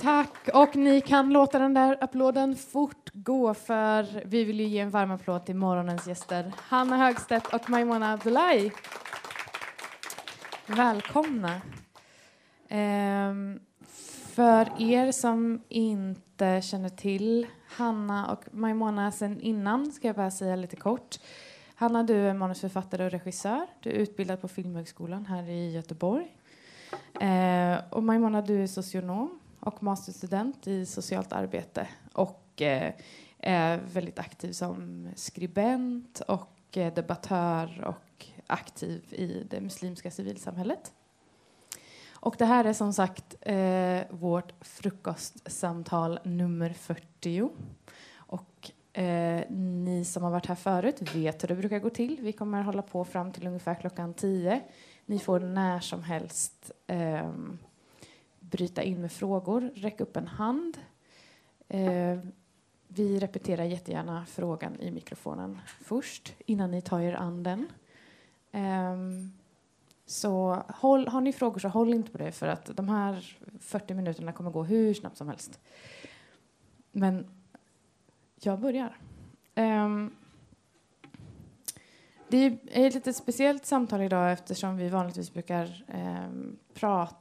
Tack, och ni kan låta den där applåden fortgå för vi vill ju ge en varm applåd till morgonens gäster Hanna Högstedt och Maimona Abdullahi. Välkomna. Ehm, för er som inte känner till Hanna och Maimona sen innan ska jag bara säga lite kort. Hanna, du är manusförfattare och regissör. Du är utbildad på Filmhögskolan här i Göteborg. Ehm, och Maimona, du är socionom och masterstudent i socialt arbete och eh, är väldigt aktiv som skribent och eh, debattör och aktiv i det muslimska civilsamhället. Och det här är som sagt eh, vårt frukostsamtal nummer 40. Och eh, ni som har varit här förut vet hur det brukar gå till. Vi kommer hålla på fram till ungefär klockan 10. Ni får när som helst eh, bryta in med frågor, räck upp en hand. Eh, vi repeterar jättegärna frågan i mikrofonen först innan ni tar er an den. Eh, så håll, har ni frågor så håll inte på det för att de här 40 minuterna kommer gå hur snabbt som helst. Men jag börjar. Um, det är ett lite speciellt samtal idag eftersom vi vanligtvis brukar um, prata,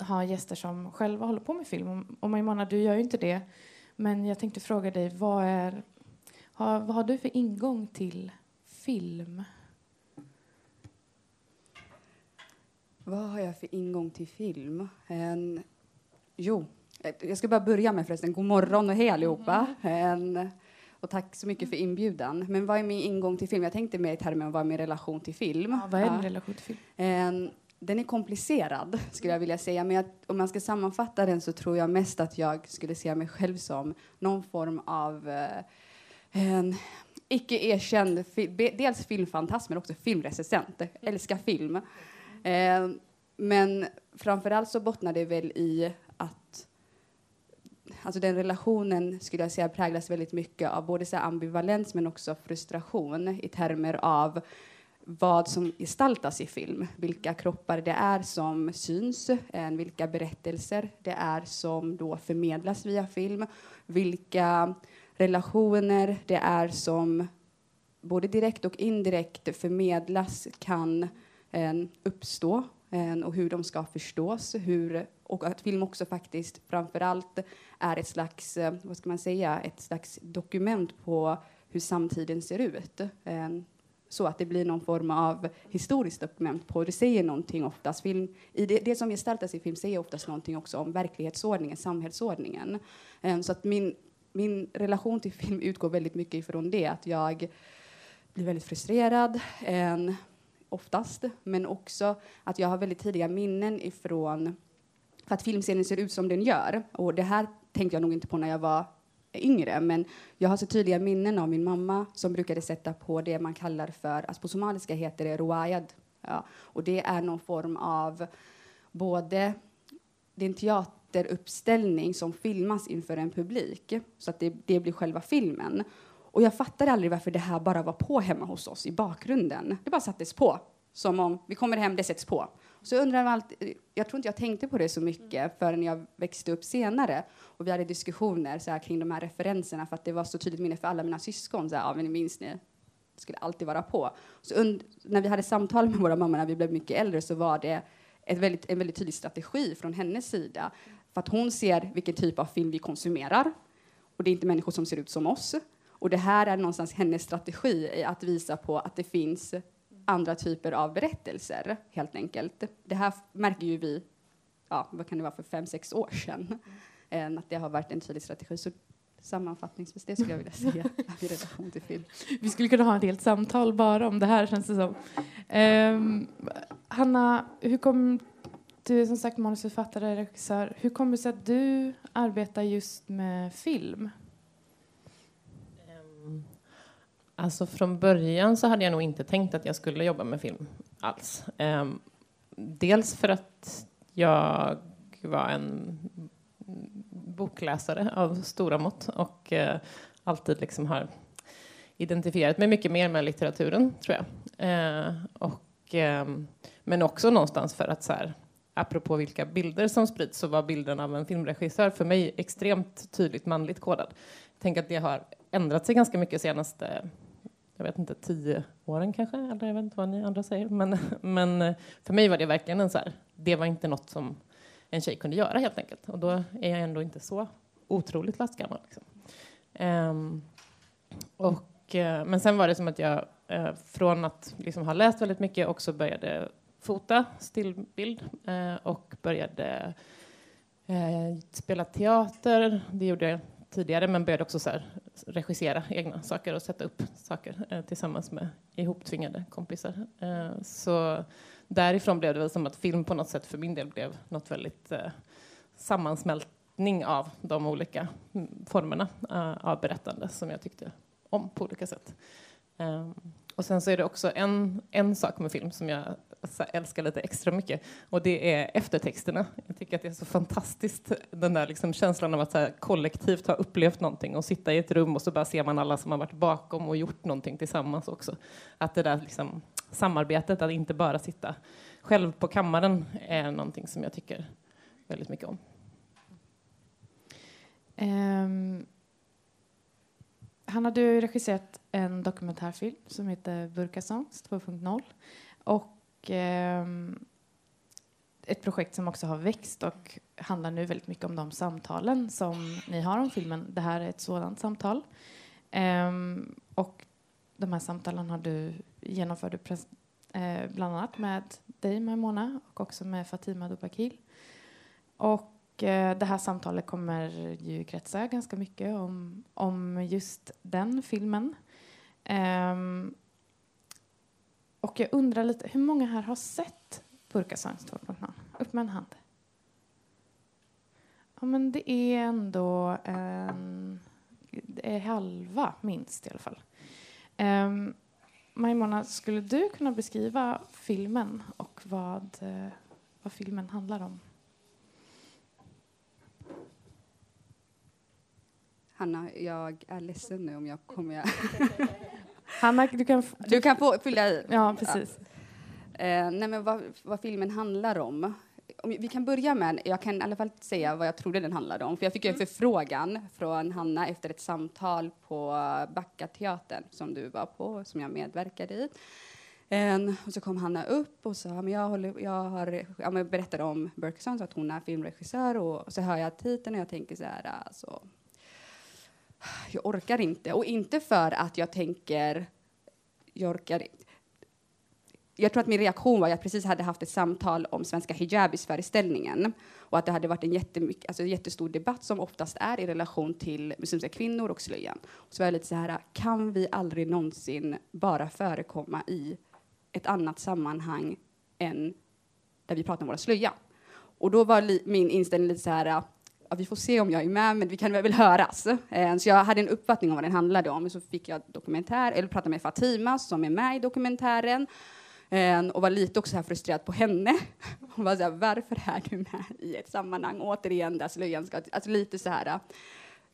ha gäster som själva håller på med film. Och Maimona, du gör ju inte det. Men jag tänkte fråga dig, vad, är, har, vad har du för ingång till film? Vad har jag för ingång till film? En, jo, jag ska bara börja med förresten, god morgon och hej allihopa. En, och tack så mycket för inbjudan. Men vad är min ingång till film? Jag tänkte mer i termer av vad är min relation till film? Ja, vad är din relation till film? En, den är komplicerad, skulle jag vilja säga. Men jag, om man ska sammanfatta den så tror jag mest att jag skulle se mig själv som någon form av eh, en icke erkänd, dels filmfantast men också filmrecensent. Älskar film. Eh, men framförallt så bottnar det väl i att alltså den relationen skulle jag säga präglas väldigt mycket av både så ambivalens men också frustration i termer av vad som gestaltas i film, vilka kroppar det är som syns, vilka berättelser det är som då förmedlas via film, vilka relationer det är som både direkt och indirekt förmedlas kan eh, uppstå eh, och hur de ska förstås. Hur, och att film också faktiskt framför allt är ett slags, eh, vad ska man säga, ett slags dokument på hur samtiden ser ut. Så att det blir någon form av historiskt dokument på. Det säger någonting oftast. Film, i det, det som gestaltas i film säger oftast någonting också om verklighetsordningen, samhällsordningen. Um, så att min, min relation till film utgår väldigt mycket ifrån det, att jag blir väldigt frustrerad, um, oftast, men också att jag har väldigt tidiga minnen ifrån för att filmscenen ser ut som den gör. Och det här tänkte jag nog inte på när jag var yngre, men jag har så tydliga minnen av min mamma som brukade sätta på det man kallar för, alltså på somaliska heter det ruayad. Ja, och det är någon form av både, det är en teateruppställning som filmas inför en publik, så att det, det blir själva filmen. Och jag fattade aldrig varför det här bara var på hemma hos oss i bakgrunden. Det bara sattes på, som om vi kommer hem, det sätts på. Så jag undrar alltid, jag tror inte jag tänkte på det så mycket förrän jag växte upp senare. Och vi hade diskussioner så här, kring de här referenserna för att det var så tydligt minne för alla mina syskon. Så här, ja, men minns ni? Skulle alltid vara på. Så när vi hade samtal med våra mammor när vi blev mycket äldre så var det ett väldigt, en väldigt tydlig strategi från hennes sida. För att hon ser vilken typ av film vi konsumerar. Och det är inte människor som ser ut som oss. Och det här är någonstans hennes strategi att visa på att det finns andra typer av berättelser, helt enkelt. Det här märker ju vi, ja, vad kan det vara, för fem, sex år sedan. Mm. Att det har varit en tydlig strategi. Så sammanfattningsvis, det skulle jag vilja säga i relation till film. Vi skulle kunna ha ett helt samtal bara om det här, känns det som. Um, Hanna, hur kom du är som sagt manusförfattare, regissör. Hur kommer det sig att du arbetar just med film? Alltså från början så hade jag nog inte tänkt att jag skulle jobba med film alls. Um, dels för att jag var en bokläsare av stora mått och uh, alltid liksom har identifierat mig mycket mer med litteraturen, tror jag. Uh, och, um, men också någonstans för att så här, apropå vilka bilder som sprids så var bilden av en filmregissör för mig extremt tydligt manligt kodad. Jag tänker att det har ändrat sig ganska mycket senaste jag vet inte, tio åren kanske, eller jag vet inte vad ni andra säger. Men, men eh, för mig var det verkligen en så här, det var inte något som en tjej kunde göra helt enkelt. Och då är jag ändå inte så otroligt lastgammal. Liksom. Um, och, uh, men sen var det som att jag uh, från att liksom ha läst väldigt mycket också började fota stillbild uh, och började spela teater. Det gjorde jag tidigare men började också så här, regissera egna saker och sätta upp saker eh, tillsammans med ihoptvingade kompisar. Eh, så därifrån blev det väl som att film på något sätt för min del blev något väldigt eh, sammansmältning av de olika mm, formerna eh, av berättande som jag tyckte om på olika sätt. Eh, och sen så är det också en, en sak med film som jag älskar lite extra mycket och det är eftertexterna. Jag tycker att det är så fantastiskt, den där liksom känslan av att här, kollektivt ha upplevt någonting och sitta i ett rum och så bara ser man alla som har varit bakom och gjort någonting tillsammans också. Att det där liksom, samarbetet, att inte bara sitta själv på kammaren är någonting som jag tycker väldigt mycket om. Um, Hanna, du har regisserat en dokumentärfilm som heter Burka Songs 2.0 och Ehm, ett projekt som också har växt och handlar nu väldigt mycket om de samtalen som ni har om filmen. Det här är ett sådant samtal. Eh, och de här samtalen har du genomfört eh, bland annat med dig, Maimona, och också med Fatima Dubakil. Och Eh, det här samtalet kommer ju kretsa ganska mycket om, om just den filmen. Um, och jag undrar lite, hur många här har sett Burkasongs 2.0? Upp med en hand. Ja, men det är ändå en, det är halva, minst i alla fall. Um, Maimona, skulle du kunna beskriva filmen och vad, eh, vad filmen handlar om? Hanna, jag är ledsen nu om jag kommer... Hanna, du kan... Du kan få fylla i. Ja, precis. Ja. Eh, nej, men vad, vad, filmen handlar om. om. Vi kan börja med, jag kan i alla fall säga vad jag trodde den handlade om. För jag fick en mm. förfrågan från Hanna efter ett samtal på Backateatern som du var på, som jag medverkade i. Um, och så kom Hanna upp och sa, men jag, håller, jag har, ja, berättade om Berkeson, så att hon är filmregissör och, och så hör jag titeln och jag tänker så här, alltså, jag orkar inte. Och inte för att jag tänker, jag orkar inte. jag tror att min reaktion var att jag precis hade haft ett samtal om svenska hijabis-föreställningen och att det hade varit en alltså jättestor debatt som oftast är i relation till muslimska kvinnor och slöjan. Så var jag lite så här, kan vi aldrig någonsin bara förekomma i ett annat sammanhang än där vi pratar om vår slöja? Och då var min inställning lite så här, ja, vi får se om jag är med, men vi kan väl höras. Eh, så jag hade en uppfattning om vad den handlade om. Så fick jag dokumentär, eller pratade med Fatima som är med i dokumentären eh, och var lite också här frustrerad på henne. Hon var så här, varför är du med i ett sammanhang återigen där slöjan ska... Alltså lite så här,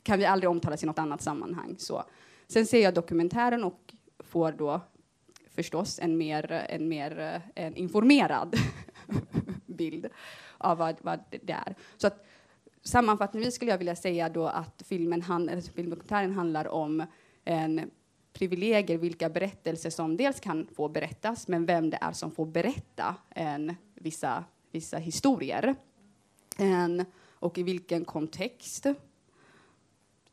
kan vi aldrig omtalas i något annat sammanhang? Så. Sen ser jag dokumentären och får då förstås en mer, en mer en informerad bild av vad, vad det är. Så att sammanfattningsvis skulle jag vilja säga då att filmen eller filmdokumentären handlar om en privilegier, vilka berättelser som dels kan få berättas, men vem det är som får berätta en, vissa, vissa historier. En, och i vilken kontext.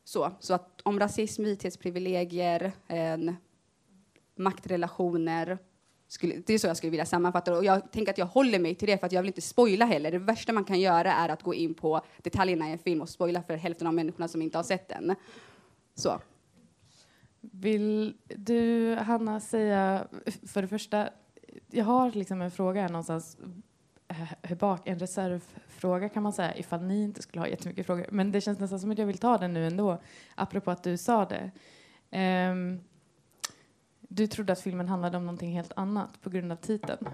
Så, så att om rasism, vithetsprivilegier, en, maktrelationer, skulle, det är så jag skulle vilja sammanfatta det. Och jag tänker att jag håller mig till det för att jag vill inte spoila heller. Det värsta man kan göra är att gå in på detaljerna i en film och spoila för hälften av människorna som inte har sett den. Så. Vill du, Hanna, säga för det första, jag har liksom en fråga här någonstans eh, här bak, en reservfråga kan man säga, ifall ni inte skulle ha jättemycket frågor. Men det känns nästan som att jag vill ta den nu ändå, apropå att du sa det. Um, du trodde att filmen handlade om någonting helt annat på grund av titeln.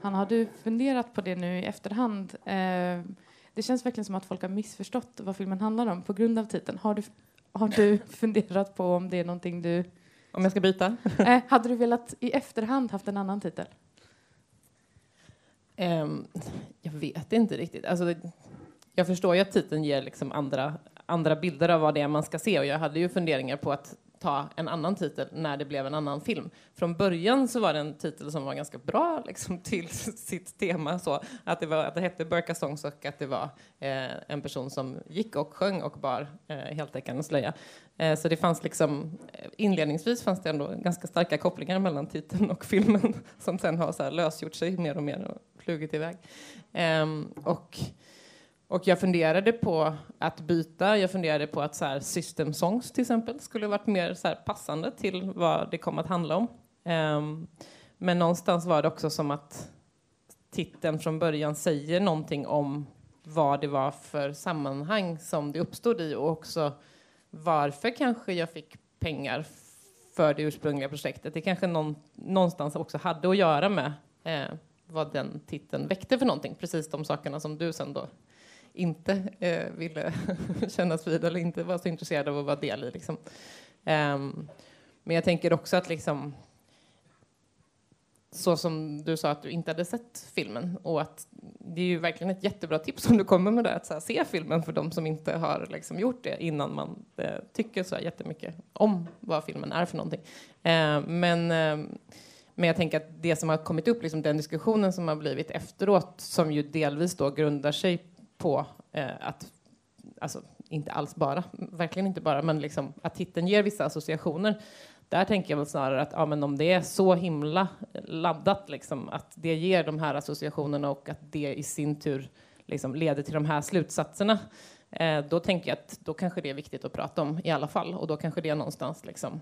Han, har du funderat på det nu i efterhand? Eh, det känns verkligen som att folk har missförstått vad filmen handlar om på grund av titeln. Har du, har du funderat på om det är någonting du... Om jag ska byta? Eh, hade du velat i efterhand haft en annan titel? Um, jag vet inte riktigt. Alltså, jag förstår ju att titeln ger liksom andra, andra bilder av vad det är man ska se och jag hade ju funderingar på att ta en annan titel när det blev en annan film. Från början så var det en titel som var ganska bra liksom, till sitt tema. Så att, det var, att det hette Burka Songs och att det var eh, en person som gick och sjöng och bar eh, heltäckande slöja. Eh, så det fanns liksom, eh, inledningsvis fanns det ändå ganska starka kopplingar mellan titeln och filmen som sen har så här lösgjort sig mer och mer och flugit iväg. Eh, och och jag funderade på att byta. Jag funderade på att så här, System Songs till exempel skulle varit mer så här, passande till vad det kom att handla om. Um, men någonstans var det också som att titeln från början säger någonting om vad det var för sammanhang som det uppstod i och också varför kanske jag fick pengar för det ursprungliga projektet. Det kanske någon, någonstans också hade att göra med eh, vad den titeln väckte för någonting. Precis de sakerna som du sen då inte eh, ville kännas vid eller inte var så intresserad av att vara del i. Liksom. Um, men jag tänker också att liksom, så som du sa att du inte hade sett filmen och att det är ju verkligen ett jättebra tips om du kommer med det, att här, se filmen för de som inte har liksom, gjort det innan man eh, tycker så jättemycket om vad filmen är för någonting. Eh, men, eh, men jag tänker att det som har kommit upp, liksom den diskussionen som har blivit efteråt, som ju delvis då grundar sig på eh, att, alltså inte alls bara, verkligen inte bara, men liksom att titeln ger vissa associationer. Där tänker jag väl snarare att ja, men om det är så himla laddat, liksom, att det ger de här associationerna och att det i sin tur liksom leder till de här slutsatserna, eh, då tänker jag att då kanske det är viktigt att prata om i alla fall. Och då kanske det någonstans liksom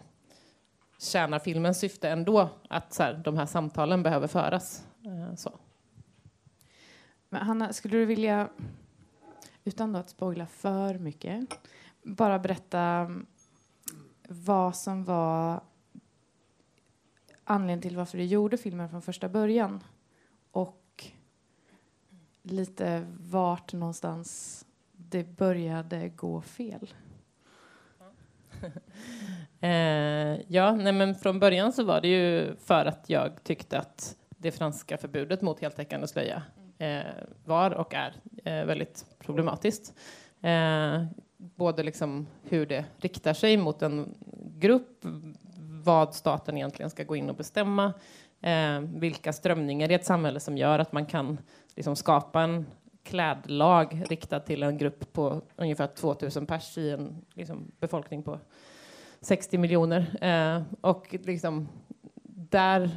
tjänar filmens syfte ändå, att så här, de här samtalen behöver föras. Eh, så. Men Hanna, skulle du vilja utan att spoila för mycket, bara berätta vad som var anledningen till varför du gjorde filmen från första början och lite vart någonstans det började gå fel. eh, ja, nej men från början så var det ju för att jag tyckte att det franska förbudet mot heltäckande slöja eh, Eh, var och är eh, väldigt problematiskt. Eh, både liksom hur det riktar sig mot en grupp, vad staten egentligen ska gå in och bestämma, eh, vilka strömningar i ett samhälle som gör att man kan liksom skapa en klädlag riktad till en grupp på ungefär 2000 pers i en liksom, befolkning på 60 miljoner. Eh, och liksom, där,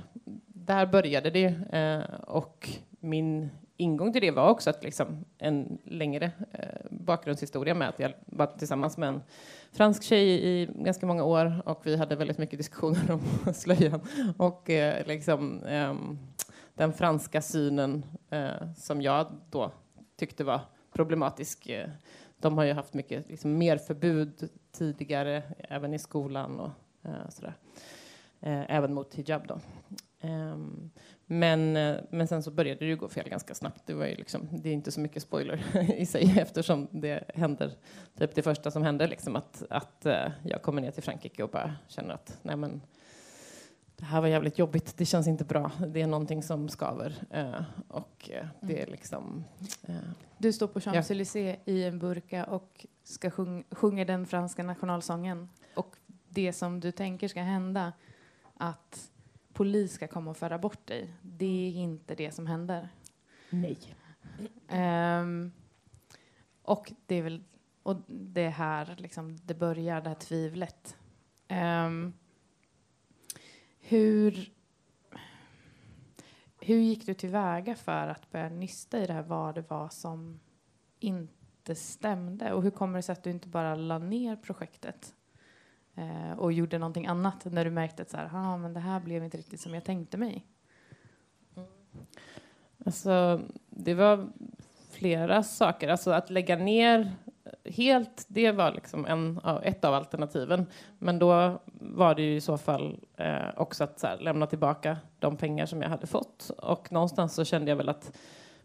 där började det. Eh, och min ingång till det var också att liksom en längre eh, bakgrundshistoria med att jag var tillsammans med en fransk tjej i ganska många år och vi hade väldigt mycket diskussioner om slöjan och eh, liksom eh, den franska synen eh, som jag då tyckte var problematisk. Eh, de har ju haft mycket liksom, mer förbud tidigare, även i skolan och eh, sådär. Eh, även mot hijab då. Ehm, men, eh, men sen så började det ju gå fel ganska snabbt. Det, var ju liksom, det är inte så mycket spoiler i sig eftersom det händer, typ det första som händer, liksom att, att uh, jag kommer ner till Frankrike och bara känner att nej men, det här var jävligt jobbigt, det känns inte bra, det är någonting som skaver. Uh, och uh, det är mm. liksom... du står på Champs-Élysées ja. i en burka och ska sjung, sjunga den franska nationalsången. Och det som du tänker ska hända, att polis ska komma och föra bort dig. Det är inte det som händer. Nej. Um, och det är väl och det här liksom, det börjar, det här tvivlet. Um, hur, hur gick du tillväga för att börja nysta i det här, vad det var som inte stämde? Och hur kommer det sig att du inte bara la ner projektet? Eh, och gjorde någonting annat när du märkte att så här, ah, men det här blev inte riktigt som jag tänkte mig? Mm. Alltså, det var flera saker. Alltså att lägga ner helt, det var liksom en, ett av alternativen. Men då var det ju i så fall eh, också att här, lämna tillbaka de pengar som jag hade fått. Och någonstans så kände jag väl att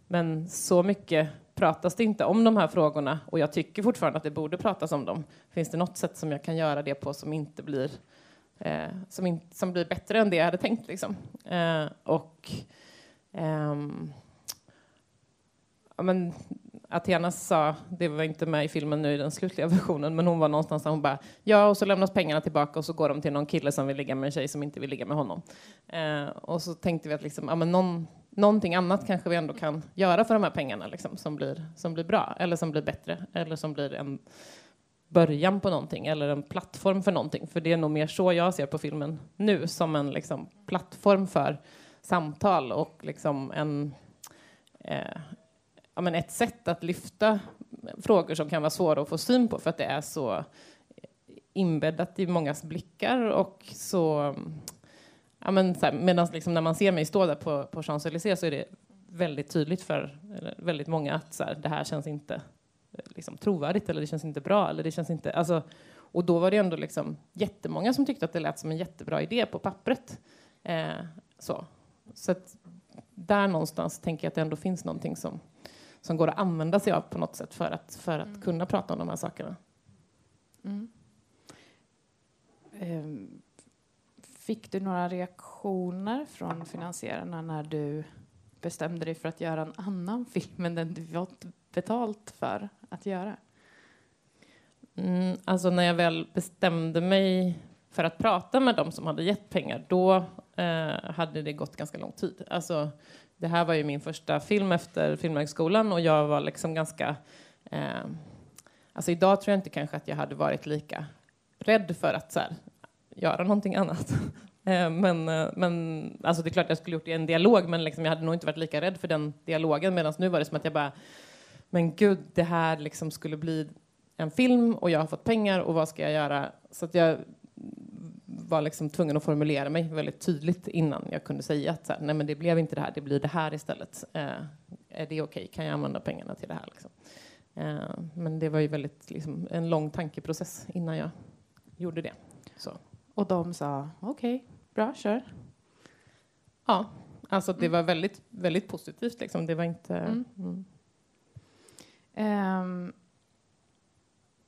men så mycket pratas det inte om de här frågorna och jag tycker fortfarande att det borde pratas om dem. Finns det något sätt som jag kan göra det på som inte blir eh, som, in, som blir bättre än det jag hade tänkt liksom? Eh, och ehm, ja, men, Athena sa, det var inte med i filmen nu i den slutliga versionen, men hon var någonstans där hon bara, ja, och så lämnas pengarna tillbaka och så går de till någon kille som vill ligga med en tjej som inte vill ligga med honom. Eh, och så tänkte vi att liksom, ja, men någon, någonting annat kanske vi ändå kan göra för de här pengarna liksom, som, blir, som blir bra, eller som blir bättre, eller som blir en början på någonting, eller en plattform för någonting. För det är nog mer så jag ser på filmen nu, som en liksom, plattform för samtal och liksom en eh, ja, men ett sätt att lyfta frågor som kan vara svåra att få syn på för att det är så inbäddat i mångas blickar och så... Ja, men så här, medan liksom när man ser mig stå där på, på Champs-Élysées så är det väldigt tydligt för väldigt många att så här, det här känns inte liksom, trovärdigt eller det känns inte bra. Eller det känns inte, alltså, och då var det ändå liksom jättemånga som tyckte att det lät som en jättebra idé på pappret. Eh, så så att där någonstans tänker jag att det ändå finns någonting som som går att använda sig av på något sätt för att, för att mm. kunna prata om de här sakerna. Mm. Um, fick du några reaktioner från finansiärerna när du bestämde dig för att göra en annan film än den du fått betalt för att göra? Mm, alltså när jag väl bestämde mig för att prata med dem som hade gett pengar, då eh, hade det gått ganska lång tid. Alltså, det här var ju min första film efter Filmhögskolan och jag var liksom ganska... Eh, alltså idag tror jag inte kanske att jag hade varit lika rädd för att så här, göra någonting annat. Eh, men eh, men alltså det är klart jag skulle gjort det i en dialog, men liksom jag hade nog inte varit lika rädd för den dialogen. Medan nu var det som att jag bara, men gud, det här liksom skulle bli en film och jag har fått pengar och vad ska jag göra? Så att jag var liksom tvungen att formulera mig väldigt tydligt innan jag kunde säga att så här, nej men det blev inte det här, det blir det här istället. Eh, är det okej? Okay? Kan jag använda pengarna till det här? Liksom? Eh, men det var ju väldigt liksom, en lång tankeprocess innan jag gjorde det. Så. Och de sa okej, okay, bra, kör. Ja, alltså det mm. var väldigt, väldigt positivt. Liksom. Det var inte... Mm. Mm. Um,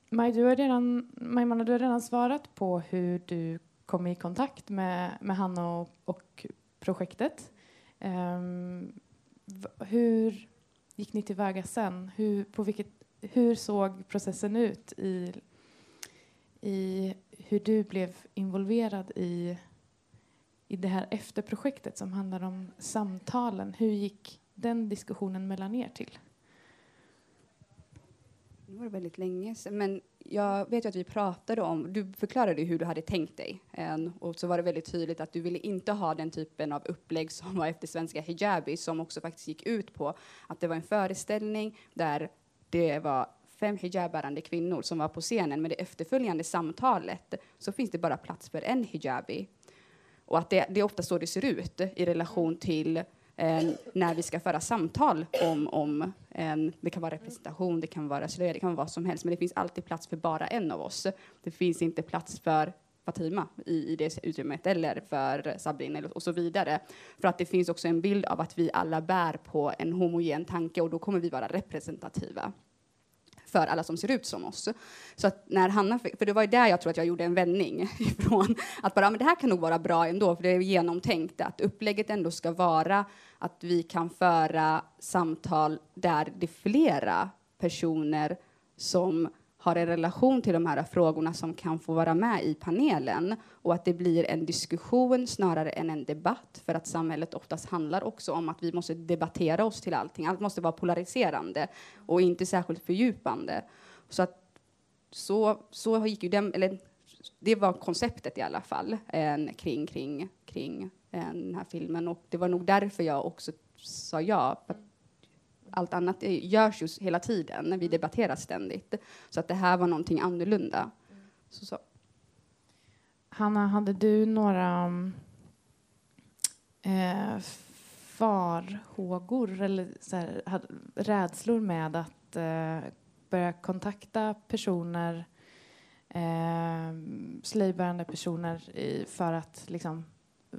Maj, du har redan, Majmana, du har redan svarat på hur du kom i kontakt med, med Hanna och, och projektet. Um, hur gick ni tillväga sen? Hur, på vilket, hur såg processen ut i, i hur du blev involverad i, i det här efterprojektet som handlar om samtalen? Hur gick den diskussionen mellan er till? Nu var det väldigt länge sedan, men jag vet ju att vi pratade om, du förklarade hur du hade tänkt dig, och så var det väldigt tydligt att du ville inte ha den typen av upplägg som var efter svenska hijabi, som också faktiskt gick ut på att det var en föreställning där det var fem hijabbärande kvinnor som var på scenen, men det efterföljande samtalet så finns det bara plats för en hijabi. Och att det, det är ofta så det ser ut i relation till eh, när vi ska föra samtal om, om en, det kan vara representation, det kan vara slöja, det kan vara vad som helst, men det finns alltid plats för bara en av oss. Det finns inte plats för Fatima i, i det utrymmet eller för Sabrin och så vidare. För att det finns också en bild av att vi alla bär på en homogen tanke och då kommer vi vara representativa för alla som ser ut som oss. Så att när Hanna för det var ju där jag tror att jag gjorde en vändning ifrån att bara, men det här kan nog vara bra ändå, för det är genomtänkt att upplägget ändå ska vara att vi kan föra samtal där det är flera personer som har en relation till de här frågorna som kan få vara med i panelen och att det blir en diskussion snarare än en debatt för att samhället oftast handlar också om att vi måste debattera oss till allting. Allt måste vara polariserande och inte särskilt fördjupande. Så att så, så gick ju den, eller det var konceptet i alla fall en, kring, kring, kring en, den här filmen och det var nog därför jag också sa ja allt annat görs ju hela tiden, vi debatterar ständigt. Så att det här var någonting annorlunda. Så, så. Hanna, hade du några eh, farhågor eller så här, hade, rädslor med att eh, börja kontakta personer, eh, slöjbärande personer i, för att liksom,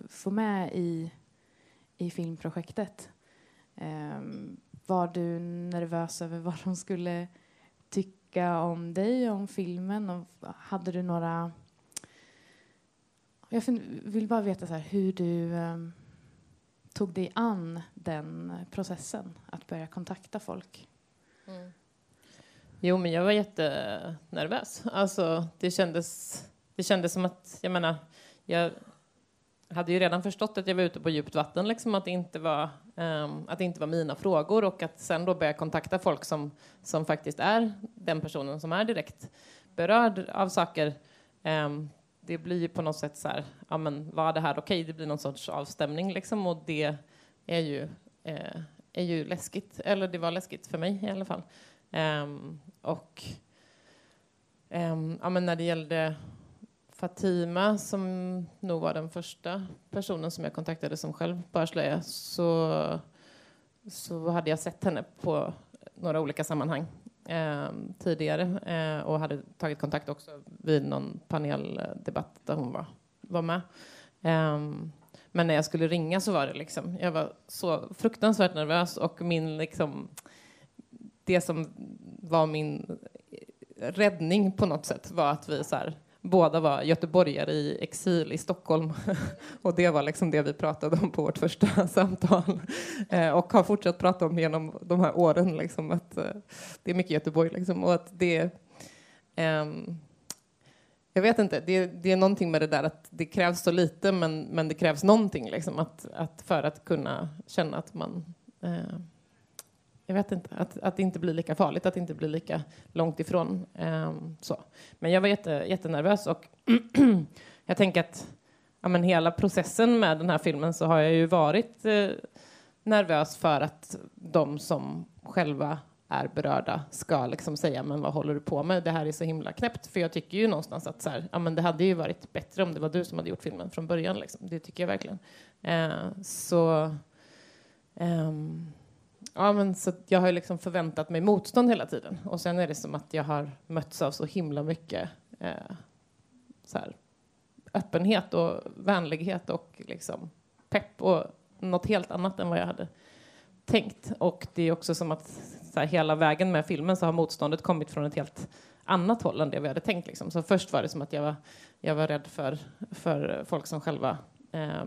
få med i, i filmprojektet? Um, var du nervös över vad de skulle tycka om dig och om filmen? Och hade du några... Jag vill bara veta så här, hur du... Um, tog dig an den processen, att börja kontakta folk? Mm. Jo, men jag var jättenervös. Alltså, det kändes, det kändes som att, jag menar, jag hade ju redan förstått att jag var ute på djupt vatten, liksom, att, det inte var, um, att det inte var mina frågor och att sen då börja kontakta folk som, som faktiskt är den personen som är direkt berörd av saker. Um, det blir ju på något sätt så här, ja men var det här okej? Okay? Det blir någon sorts avstämning liksom och det är ju, eh, är ju läskigt, eller det var läskigt för mig i alla fall. Um, och um, ja, men när det gällde Fatima, som nog var den första personen som jag kontaktade som själv bar slöja, så, så hade jag sett henne på några olika sammanhang eh, tidigare eh, och hade tagit kontakt också vid någon paneldebatt där hon var, var med. Eh, men när jag skulle ringa så var det liksom, jag var så fruktansvärt nervös och min liksom, det som var min räddning på något sätt var att vi så här, båda var göteborgare i exil i Stockholm. och det var liksom det vi pratade om på vårt första samtal. Eh, och har fortsatt prata om genom de här åren. Liksom, att, eh, det är mycket Göteborg. Liksom, och att det... Ehm, jag vet inte, det, det, är någonting med det där att det krävs så lite men, men det krävs någonting liksom, att, att för att kunna känna att man eh, jag vet inte, att, att det inte blir lika farligt, att det inte blir lika långt ifrån. Um, så. Men jag var jätte, jättenervös och jag tänker att ja, men hela processen med den här filmen så har jag ju varit eh, nervös för att de som själva är berörda ska liksom säga men vad håller du på med? Det här är så himla knäppt. För jag tycker ju någonstans att så här, ja, men det hade ju varit bättre om det var du som hade gjort filmen från början. Liksom. Det tycker jag verkligen. Eh, så um, Ja, men så jag har liksom förväntat mig motstånd hela tiden. Och sen är det som att jag har mötts av så himla mycket eh, så här, öppenhet och vänlighet och liksom pepp och något helt annat än vad jag hade tänkt. Och det är också som att så här, hela vägen med filmen så har motståndet kommit från ett helt annat håll än det vi hade tänkt. Liksom. Så först var det som att jag var, jag var rädd för, för folk som själva eh,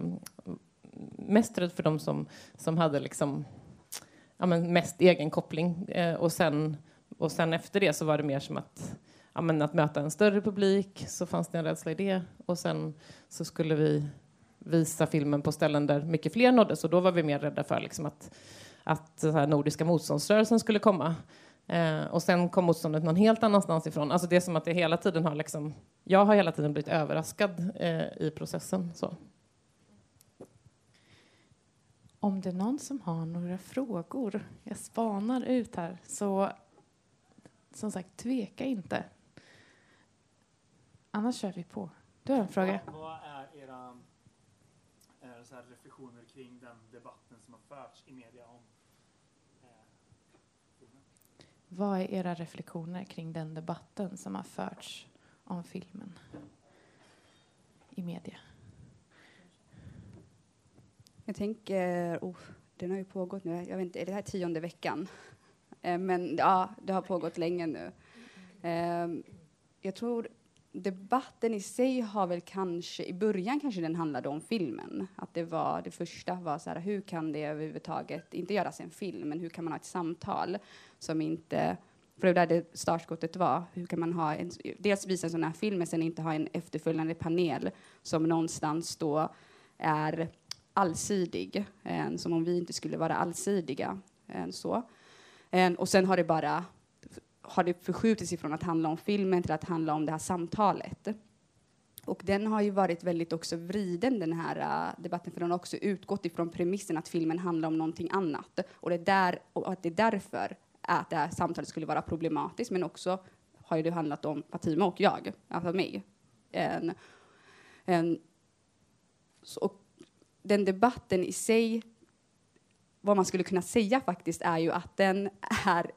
mest rädd för de som, som hade liksom ja, men mest egen koppling. Eh, och, sen, och sen efter det så var det mer som att, ja, men att möta en större publik, så fanns det en rädsla i det. Och sen så skulle vi visa filmen på ställen där mycket fler nåddes och då var vi mer rädda för liksom, att, att så här, Nordiska motståndsrörelsen skulle komma. Eh, och sen kom motståndet någon helt annanstans ifrån. Alltså det är som att det hela tiden har liksom, jag har hela tiden blivit överraskad eh, i processen. Så. Om det är någon som har några frågor, jag spanar ut här, så som sagt, tveka inte. Annars kör vi på. Du har en fråga. Vad är era är så reflektioner kring den debatten som har förts i media om eh, filmen? Vad är era reflektioner kring den debatten som har förts om filmen i media? Jag tänker, oh, den har ju pågått nu, jag vet inte, är det här tionde veckan? Eh, men ja, det har pågått länge nu. Eh, jag tror debatten i sig har väl kanske, i början kanske den handlade om filmen. Att det var, det första var så här, hur kan det överhuvudtaget, inte göras en film, men hur kan man ha ett samtal som inte, för det var där det startskottet var, hur kan man ha en, dels visa en sån här film, men sen inte ha en efterföljande panel som någonstans då är allsidig, eh, som om vi inte skulle vara allsidiga. Eh, så. Eh, och sen har det bara har det förskjutits ifrån att handla om filmen till att handla om det här samtalet. Och den har ju varit väldigt också vriden den här uh, debatten för den har också utgått ifrån premissen att filmen handlar om någonting annat och det, där, och att det är därför att det här samtalet skulle vara problematiskt men också har ju det handlat om Fatima och jag, alltså mig. Eh, en, en, så, och den debatten i sig, vad man skulle kunna säga faktiskt, är ju att den, är,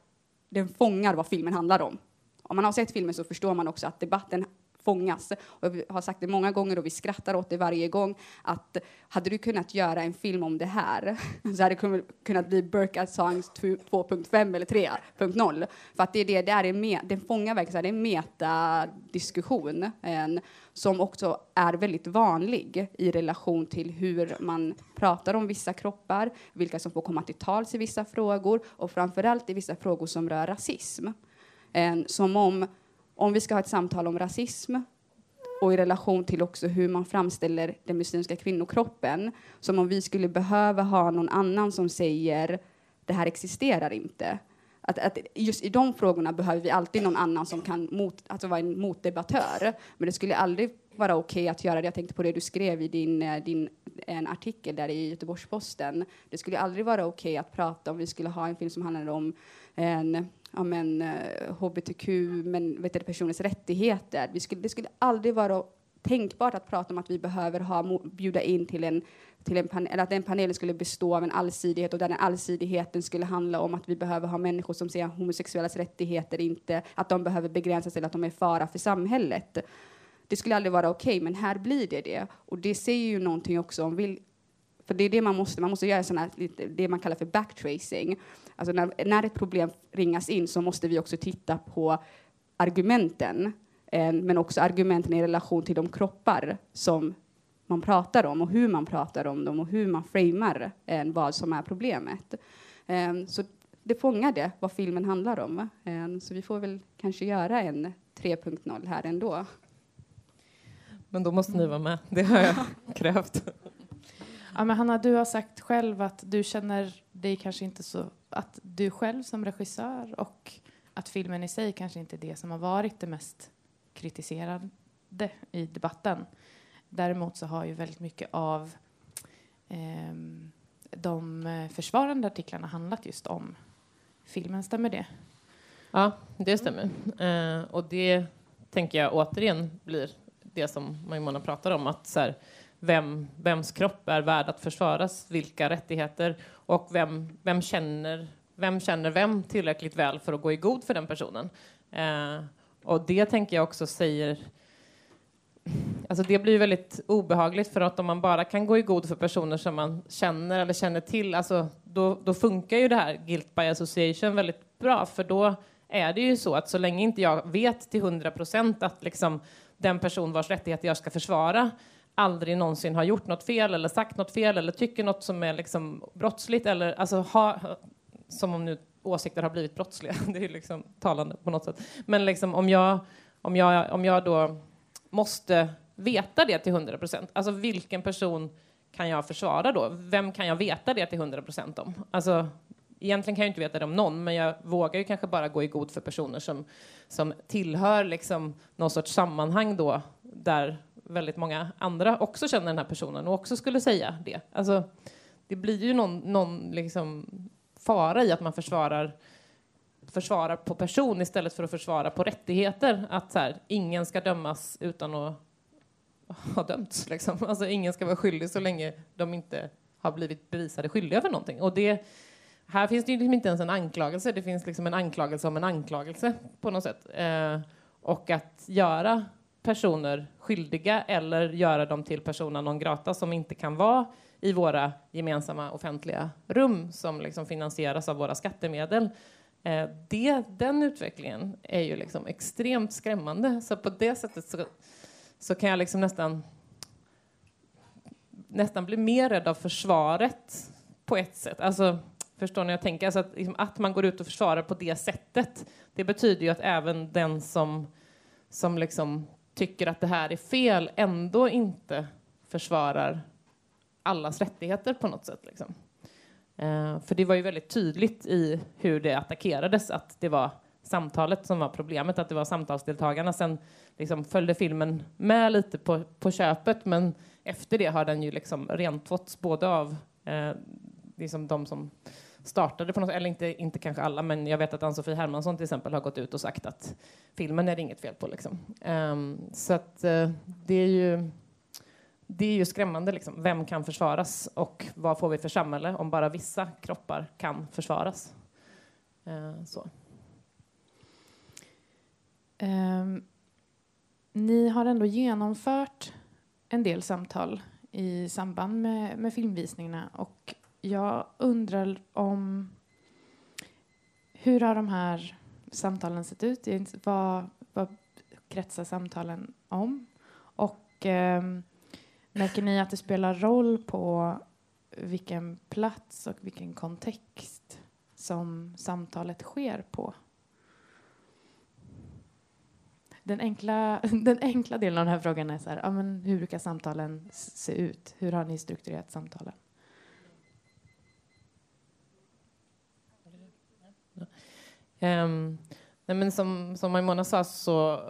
den fångar vad filmen handlar om. Om man har sett filmen så förstår man också att debatten fångas. Och vi har sagt det många gånger och vi skrattar åt det varje gång att hade du kunnat göra en film om det här så hade det kunnat bli Burka Songs 2.5 eller 3.0. För att det är det, det är en den fångar verkligen, det är en metadiskussion en, som också är väldigt vanlig i relation till hur man pratar om vissa kroppar, vilka som får komma till tals i vissa frågor och framförallt i vissa frågor som rör rasism. En, som om, om vi ska ha ett samtal om rasism och i relation till också hur man framställer den muslimska kvinnokroppen, som om vi skulle behöva ha någon annan som säger det här existerar inte. Att, att, just i de frågorna behöver vi alltid någon annan som kan mot, alltså vara en motdebattör. Men det skulle aldrig vara okej okay att göra det. Jag tänkte på det du skrev i din, eh, din en artikel där i Göteborgs-Posten. Det skulle aldrig vara okej okay att prata om vi skulle ha en film som handlar om en ja, men, eh, hbtq, men, vet du, personers rättigheter. Vi skulle, det skulle aldrig vara tänkbart att prata om att vi behöver ha, bjuda in till en, till en panel, eller att den panelen skulle bestå av en allsidighet och där den allsidigheten skulle handla om att vi behöver ha människor som ser homosexuellas rättigheter, inte att de behöver begränsas eller att de är fara för samhället. Det skulle aldrig vara okej, okay, men här blir det det. Och det säger ju någonting också om vil, för det är det man måste, man måste göra såna, det man kallar för backtracing. Alltså när, när ett problem ringas in så måste vi också titta på argumenten, eh, men också argumenten i relation till de kroppar som man pratar om och hur man pratar om dem och hur man framar eh, vad som är problemet. Eh, så det fångar det, vad filmen handlar om. Eh, så vi får väl kanske göra en 3.0 här ändå. Men då måste ni vara med, det har jag krävt. Ja, men Hanna, du har sagt själv att du känner dig kanske inte så... Att du själv som regissör och att filmen i sig kanske inte är det som har varit det mest kritiserade i debatten. Däremot så har ju väldigt mycket av eh, de försvarande artiklarna handlat just om filmen. Stämmer det? Ja, det stämmer. Eh, och det tänker jag återigen blir det som Maimona pratar om. att så här, vem, vems kropp är värd att försvaras, vilka rättigheter och vem, vem, känner, vem känner vem tillräckligt väl för att gå i god för den personen. Eh, och det tänker jag också säger Alltså det blir väldigt obehagligt för att om man bara kan gå i god för personer som man känner eller känner till, alltså då, då funkar ju det här guilt by association väldigt bra för då är det ju så att så länge inte jag vet till hundra procent att liksom den person vars rättigheter jag ska försvara aldrig någonsin har gjort något fel eller sagt något fel eller tycker något som är liksom brottsligt eller alltså ha, som om nu åsikter har blivit brottsliga. Det är liksom talande på något sätt. Men liksom om jag, om jag, om jag då måste veta det till 100 procent, alltså vilken person kan jag försvara då? Vem kan jag veta det till 100 procent om? Alltså, egentligen kan jag inte veta det om någon, men jag vågar ju kanske bara gå i god för personer som, som tillhör liksom någon sorts sammanhang då, där väldigt många andra också känner den här personen och också skulle säga det. Alltså, det blir ju någon, någon liksom fara i att man försvarar försvarar på person istället för att försvara på rättigheter. Att så här, ingen ska dömas utan att ha dömts. Liksom. Alltså, ingen ska vara skyldig så länge de inte har blivit bevisade skyldiga för någonting. Och det, här finns det ju liksom inte ens en anklagelse, det finns liksom en anklagelse om en anklagelse på något sätt. Eh, och att göra personer skyldiga eller göra dem till persona non grata som inte kan vara i våra gemensamma offentliga rum som liksom finansieras av våra skattemedel. Eh, det, den utvecklingen är ju liksom extremt skrämmande. Så på det sättet så, så kan jag liksom nästan, nästan bli mer rädd av försvaret på ett sätt. Alltså, förstår ni jag tänker? Alltså att, liksom, att man går ut och försvarar på det sättet, det betyder ju att även den som, som liksom tycker att det här är fel ändå inte försvarar allas rättigheter på något sätt. Liksom. Eh, för det var ju väldigt tydligt i hur det attackerades att det var samtalet som var problemet, att det var samtalsdeltagarna. Sen liksom följde filmen med lite på, på köpet, men efter det har den ju liksom rentvåtts både av eh, liksom de som startade på något eller inte, inte kanske alla, men jag vet att Ann-Sofie Hermansson till exempel har gått ut och sagt att filmen är det inget fel på. Liksom. Um, så att uh, det är ju det är ju skrämmande. Liksom. Vem kan försvaras och vad får vi för samhälle om bara vissa kroppar kan försvaras? Uh, så. Um, ni har ändå genomfört en del samtal i samband med, med filmvisningarna och jag undrar om hur har de här samtalen sett ut? Vad, vad kretsar samtalen om? Och eh, märker ni att det spelar roll på vilken plats och vilken kontext som samtalet sker på? Den enkla, den enkla delen av den här frågan är så här, ja, men hur brukar samtalen se ut? Hur har ni strukturerat samtalen? Um, nej men som, som Maimona sa så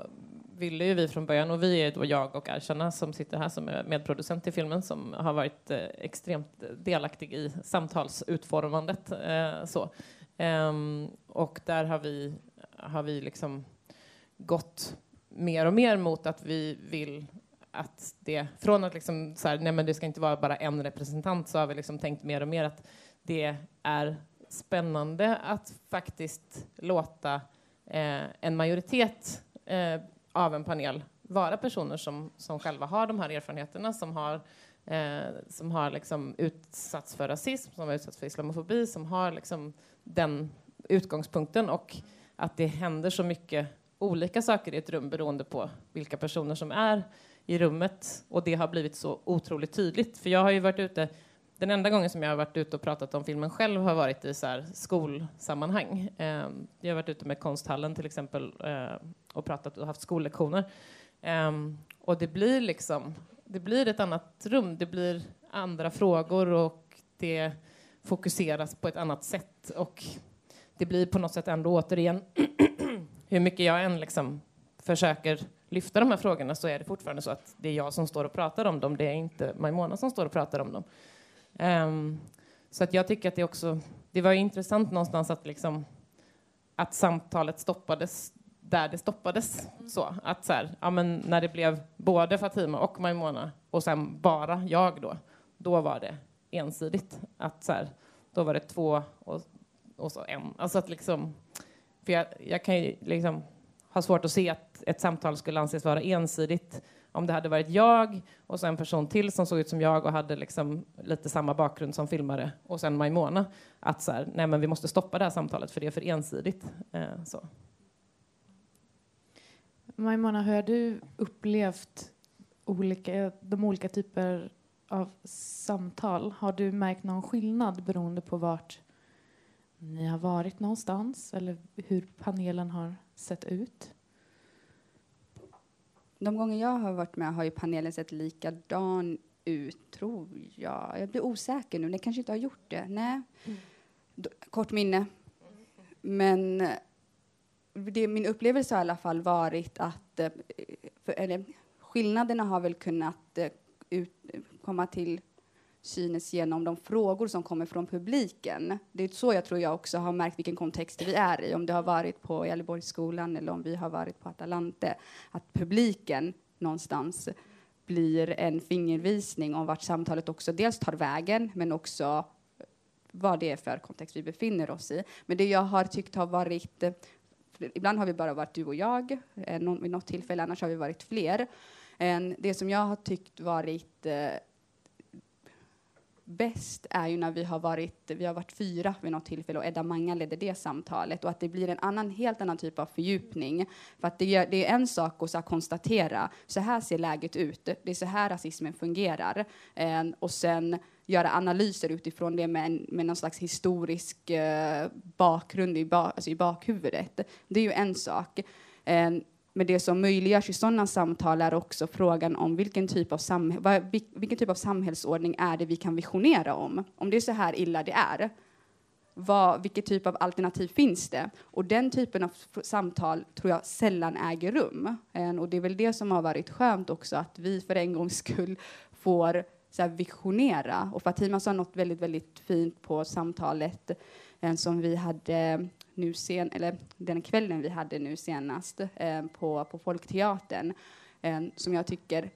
ville ju vi från början, och vi är då jag och Erkänna som sitter här som är medproducent i filmen som har varit eh, extremt delaktig i samtalsutformandet. Eh, så. Um, och där har vi, har vi liksom gått mer och mer mot att vi vill att det, från att liksom så här, nej men det ska inte vara bara en representant, så har vi liksom tänkt mer och mer att det är spännande att faktiskt låta eh, en majoritet eh, av en panel vara personer som, som själva har de här erfarenheterna, som har, eh, som har liksom utsatts för rasism, som har utsatts för islamofobi, som har liksom den utgångspunkten och att det händer så mycket olika saker i ett rum beroende på vilka personer som är i rummet. Och det har blivit så otroligt tydligt. För jag har ju varit ute, den enda gången som jag har varit ute och pratat om filmen själv har varit i så skolsammanhang. Eh, jag har varit ute med Konsthallen till exempel eh, och pratat och haft skollektioner. Eh, och det blir liksom, det blir ett annat rum, det blir andra frågor och det fokuseras på ett annat sätt. Och det blir på något sätt ändå återigen hur mycket jag än liksom försöker lyfta de här frågorna så är det fortfarande så att det är jag som står och pratar om dem. Det är inte Maimona som står och pratar om dem. Um, så att jag tycker att det också, det var intressant någonstans att liksom att samtalet stoppades där det stoppades. Så att så här, ja, men när det blev både Fatima och Maimona och sen bara jag då, då var det ensidigt. Att så här, då var det två och, och så en. Alltså att liksom, för jag, jag kan ju liksom ha svårt att se att ett samtal skulle anses vara ensidigt om det hade varit jag och så en person till som såg ut som jag och hade liksom lite samma bakgrund som filmare och sen Maimona. Att så här, nej men vi måste stoppa det här samtalet för det är för ensidigt. Eh, så. Maimona, hur har du upplevt olika, de olika typer av samtal? Har du märkt någon skillnad beroende på vart ni har varit någonstans eller hur panelen har sett ut? De gånger jag har varit med har ju panelen sett likadan ut, tror jag. Jag blir osäker nu. Den kanske inte har gjort det. Nej. Mm. Kort minne. Men eh, det, min upplevelse har i alla fall varit att eh, för, eller, skillnaderna har väl kunnat eh, ut, komma till synes genom de frågor som kommer från publiken. Det är så jag tror jag också har märkt vilken kontext vi är i, om det har varit på Gävleborgsskolan eller om vi har varit på Atalante, att publiken någonstans blir en fingervisning om vart samtalet också dels tar vägen, men också eh, vad det är för kontext vi befinner oss i. Men det jag har tyckt har varit, eh, ibland har vi bara varit du och jag, eh, vid något tillfälle, annars har vi varit fler. Eh, det som jag har tyckt varit eh, bäst är ju när vi har varit, vi har varit fyra vid något tillfälle och Edda Manga ledde det samtalet och att det blir en annan, helt annan typ av fördjupning. För att det, gör, det är en sak att så konstatera, så här ser läget ut, det är så här rasismen fungerar. Eh, och sen göra analyser utifrån det med, en, med någon slags historisk eh, bakgrund i, ba, alltså i bakhuvudet. Det är ju en sak. Eh, men det som möjliggörs i sådana samtal är också frågan om vilken typ, av vilken typ av samhällsordning är det vi kan visionera om? Om det är så här illa det är, vad, vilken typ av alternativ finns det? Och den typen av samtal tror jag sällan äger rum. Och det är väl det som har varit skönt också, att vi för en gångs skull får så här, visionera. Och Fatima sa något väldigt, väldigt fint på samtalet som vi hade nu sen, eller den kvällen vi hade nu senast eh, på, på Folkteatern, eh, som jag tycker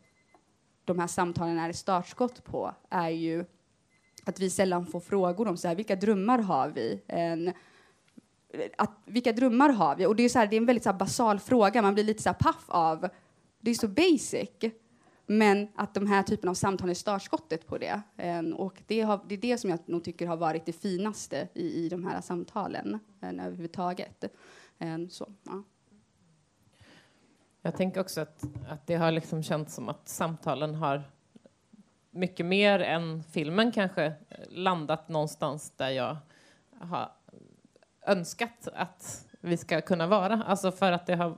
de här samtalen är startskott på, är ju att vi sällan får frågor om så här, vilka drömmar har vi? En, att, vilka drömmar har vi? Och det är, så här, det är en väldigt så här, basal fråga, man blir lite så här paff av Det är så basic. Men att de här typen av samtal är startskottet på det. Ehm, och det, har, det, är det som jag nog tycker har varit det finaste i, i de här samtalen eh, överhuvudtaget. Ehm, så, ja. Jag tänker också att, att det har liksom känts som att samtalen har mycket mer än filmen kanske landat någonstans där jag har önskat att vi ska kunna vara. Alltså för att det har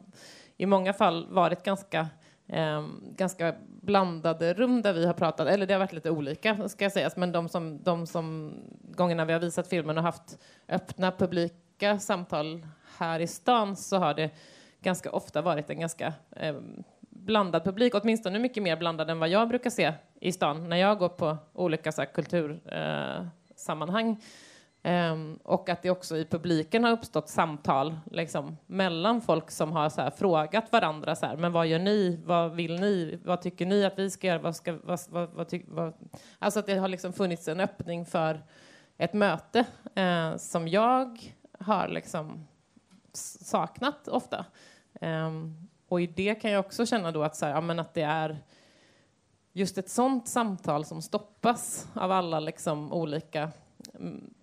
i många fall varit ganska eh, ganska blandade rum där vi har pratat, eller det har varit lite olika ska jag säga, men de som, de som gångerna vi har visat filmen och haft öppna publika samtal här i stan så har det ganska ofta varit en ganska eh, blandad publik, åtminstone mycket mer blandad än vad jag brukar se i stan när jag går på olika så här, kultursammanhang. Eh, Um, och att det också i publiken har uppstått samtal liksom, mellan folk som har så här, frågat varandra så här, men vad gör ni, vad vill ni, vad tycker ni att vi ska göra, vad ska, vad, vad, vad, ty, vad? Alltså att det har liksom funnits en öppning för ett möte eh, som jag har liksom saknat ofta. Um, och i det kan jag också känna då att, så här, ja, men att det är just ett sånt samtal som stoppas av alla liksom olika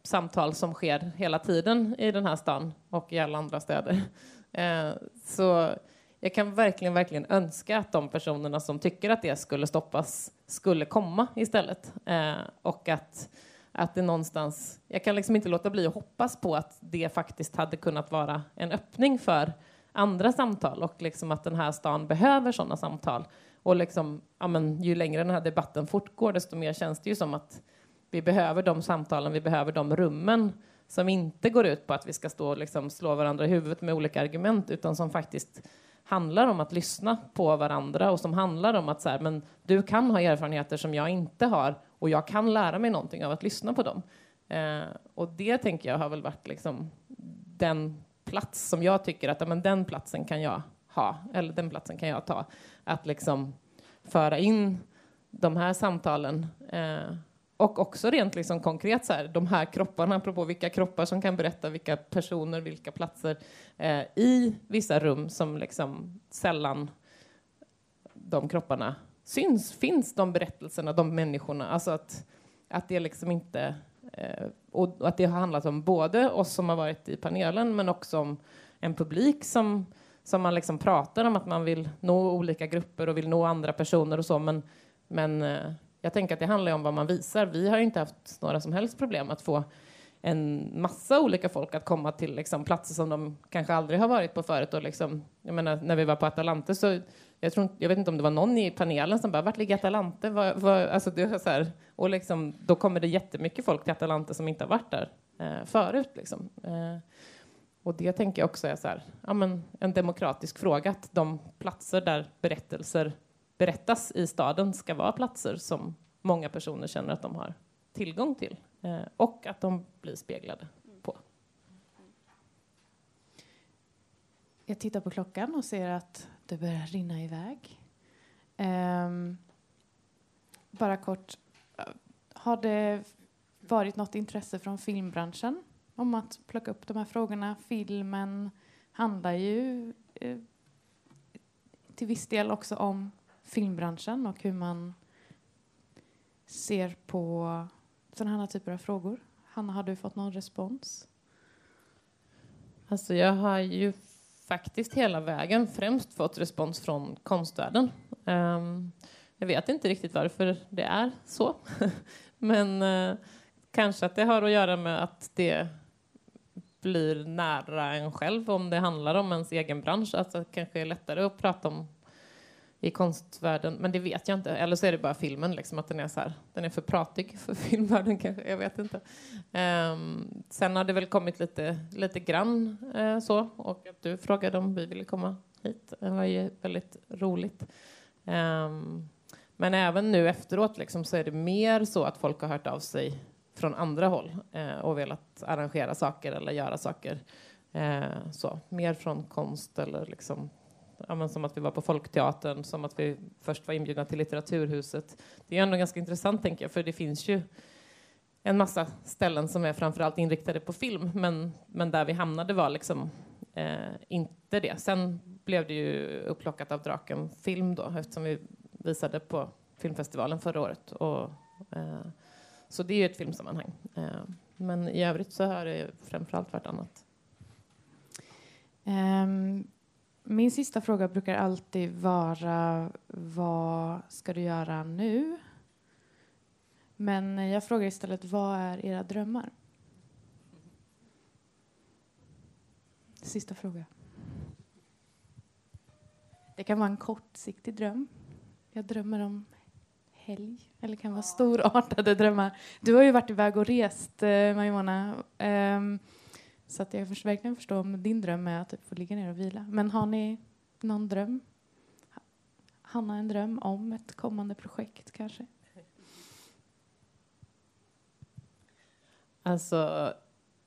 samtal som sker hela tiden i den här stan och i alla andra städer. Eh, så jag kan verkligen, verkligen önska att de personerna som tycker att det skulle stoppas skulle komma istället. Eh, och att, att det någonstans... Jag kan liksom inte låta bli att hoppas på att det faktiskt hade kunnat vara en öppning för andra samtal och liksom att den här stan behöver sådana samtal. Och liksom, ja, men, ju längre den här debatten fortgår, desto mer känns det ju som att vi behöver de samtalen, vi behöver de rummen som inte går ut på att vi ska stå och liksom slå varandra i huvudet med olika argument, utan som faktiskt handlar om att lyssna på varandra och som handlar om att så här, men du kan ha erfarenheter som jag inte har och jag kan lära mig någonting av att lyssna på dem. Eh, och det tänker jag har väl varit liksom den plats som jag tycker att men den platsen kan jag ha, eller den platsen kan jag ta. Att liksom föra in de här samtalen eh, och också rent liksom konkret, så här, de här kropparna, apropå vilka kroppar som kan berätta vilka personer, vilka platser, eh, i vissa rum som liksom sällan de kropparna syns, finns de berättelserna, de människorna. Alltså att, att det liksom inte... Eh, och att det har handlat om både oss som har varit i panelen, men också om en publik som, som man liksom pratar om att man vill nå olika grupper och vill nå andra personer och så, men, men eh, jag tänker att det handlar om vad man visar. Vi har inte haft några som helst problem att få en massa olika folk att komma till liksom, platser som de kanske aldrig har varit på förut. Och liksom, jag menar, när vi var på Atalante så jag, tror, jag vet inte om det var någon i panelen som bara, vart ligger Atalante? Var, var, alltså det så här, och liksom, då kommer det jättemycket folk till Atalante som inte har varit där eh, förut. Liksom. Eh, och det tänker jag också är så här, ja, men en demokratisk fråga, att de platser där berättelser berättas i staden ska vara platser som många personer känner att de har tillgång till eh, och att de blir speglade på. Jag tittar på klockan och ser att det börjar rinna iväg. Um, bara kort, eh, har det varit något intresse från filmbranschen om att plocka upp de här frågorna? Filmen handlar ju eh, till viss del också om filmbranschen och hur man ser på sådana här typer av frågor. Hanna, har du fått någon respons? Alltså jag har ju faktiskt hela vägen främst fått respons från konstvärlden. Um, jag vet inte riktigt varför det är så, men uh, kanske att det har att göra med att det blir nära en själv om det handlar om ens egen bransch. Alltså det kanske är lättare att prata om i konstvärlden, men det vet jag inte. Eller så är det bara filmen, liksom, att den är, så här, den är för pratig för filmvärlden kanske, jag vet inte. Um, sen har det väl kommit lite, lite grann uh, så, och att du frågade om vi ville komma hit. Det var ju väldigt roligt. Um, men även nu efteråt liksom, så är det mer så att folk har hört av sig från andra håll uh, och velat arrangera saker eller göra saker. Uh, så, mer från konst eller liksom ja, men som att vi var på Folkteatern, som att vi först var inbjudna till Litteraturhuset. Det är ändå ganska intressant, tänker jag, för det finns ju en massa ställen som är framförallt inriktade på film, men, men där vi hamnade var liksom eh, inte det. Sen blev det ju upplockat av Draken Film då eftersom vi visade på filmfestivalen förra året. Och, eh, så det är ju ett filmsammanhang. Eh, men i övrigt så har det framförallt varit annat. Um, min sista fråga brukar alltid vara vad ska du göra nu? Men jag frågar istället vad är era drömmar? Sista fråga. Det kan vara en kortsiktig dröm. Jag drömmer om helg, eller kan vara storartade drömmar. Du har ju varit iväg och rest, eh, Majmona. Um, så att jag förs verkligen förstår om din dröm är att typ få ligga ner och vila. Men har ni någon dröm? Hanna en dröm om ett kommande projekt kanske? Alltså,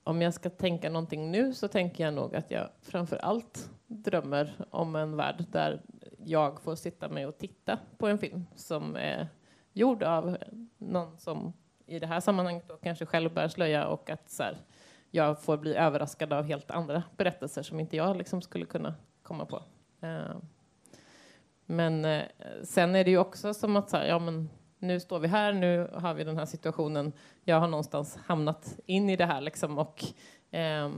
om jag ska tänka någonting nu så tänker jag nog att jag framför allt drömmer om en värld där jag får sitta med och titta på en film som är gjord av någon som i det här sammanhanget då kanske själv bär slöja och att så här, jag får bli överraskad av helt andra berättelser som inte jag liksom skulle kunna komma på. Eh, men eh, sen är det ju också som att så här, ja, men nu står vi här, nu har vi den här situationen. Jag har någonstans hamnat in i det här liksom och eh,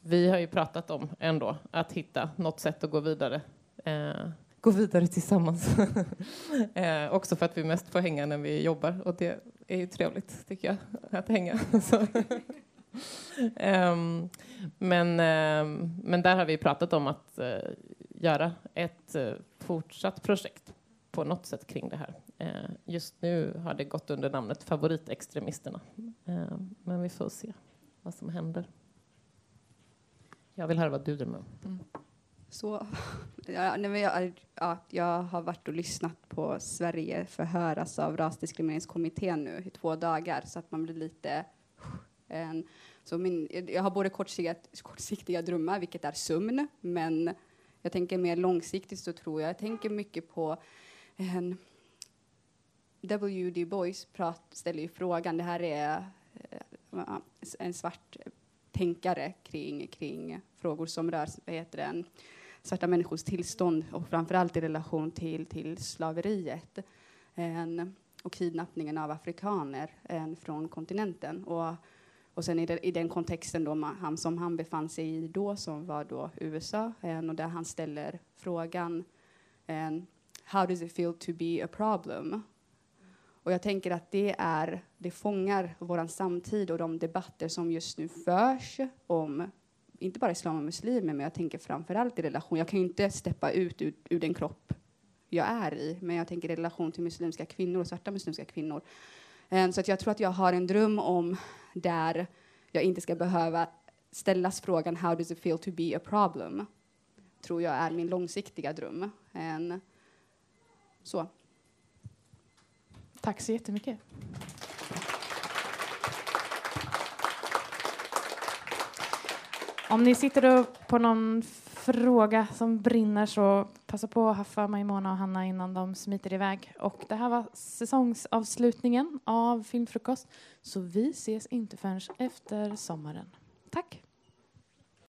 vi har ju pratat om ändå att hitta något sätt att gå vidare. Eh, gå vidare tillsammans. eh, också för att vi mest får hänga när vi jobbar och det är ju trevligt tycker jag, att hänga. um, men, um, men där har vi pratat om att uh, göra ett uh, fortsatt projekt på något sätt kring det här. Uh, just nu har det gått under namnet Favoritextremisterna. Ehm, men vi får se vad som händer. Jag vill höra vad du drömmer om. Mm. Så, ja, nej, jag, ja, jag har varit och lyssnat på Sverige förhöras av rasdiskrimineringskommittén nu i två dagar så att man blir lite Ehm, så min, jag har både kortsiktiga, kortsiktiga drömmar, vilket är sömn, men jag tänker mer långsiktigt så tror jag, jag tänker mycket på ehm, en W.D. Boys prat, ställer ju frågan, det här är eh, en svart tänkare kring, kring frågor som rör vad heter det, svarta människors tillstånd och framförallt i relation till, till slaveriet en, och kidnappningen av afrikaner en, från kontinenten. Och, och sen i, det, i den kontexten då han, som han befann sig i då, som var då USA, en, och där han ställer frågan en, How does it feel to be a problem? Och jag tänker att det, är, det fångar vår samtid och de debatter som just nu förs om inte bara islam och muslimer, men jag tänker framförallt i relation. Jag kan ju inte steppa ut ur, ur, den kropp jag är i, men jag tänker i relation till muslimska kvinnor och svarta muslimska kvinnor. Um, så att jag tror att jag har en dröm om där jag inte ska behöva ställas frågan How does it feel to be a problem? tror jag är min långsiktiga dröm. En, så. Tack så jättemycket. Om ni sitter på någon fråga som brinner så passa på att haffa Maimona och Hanna innan de smiter iväg. Och det här var säsongsavslutningen av Filmfrukost. Så vi ses inte förrän efter sommaren. Tack!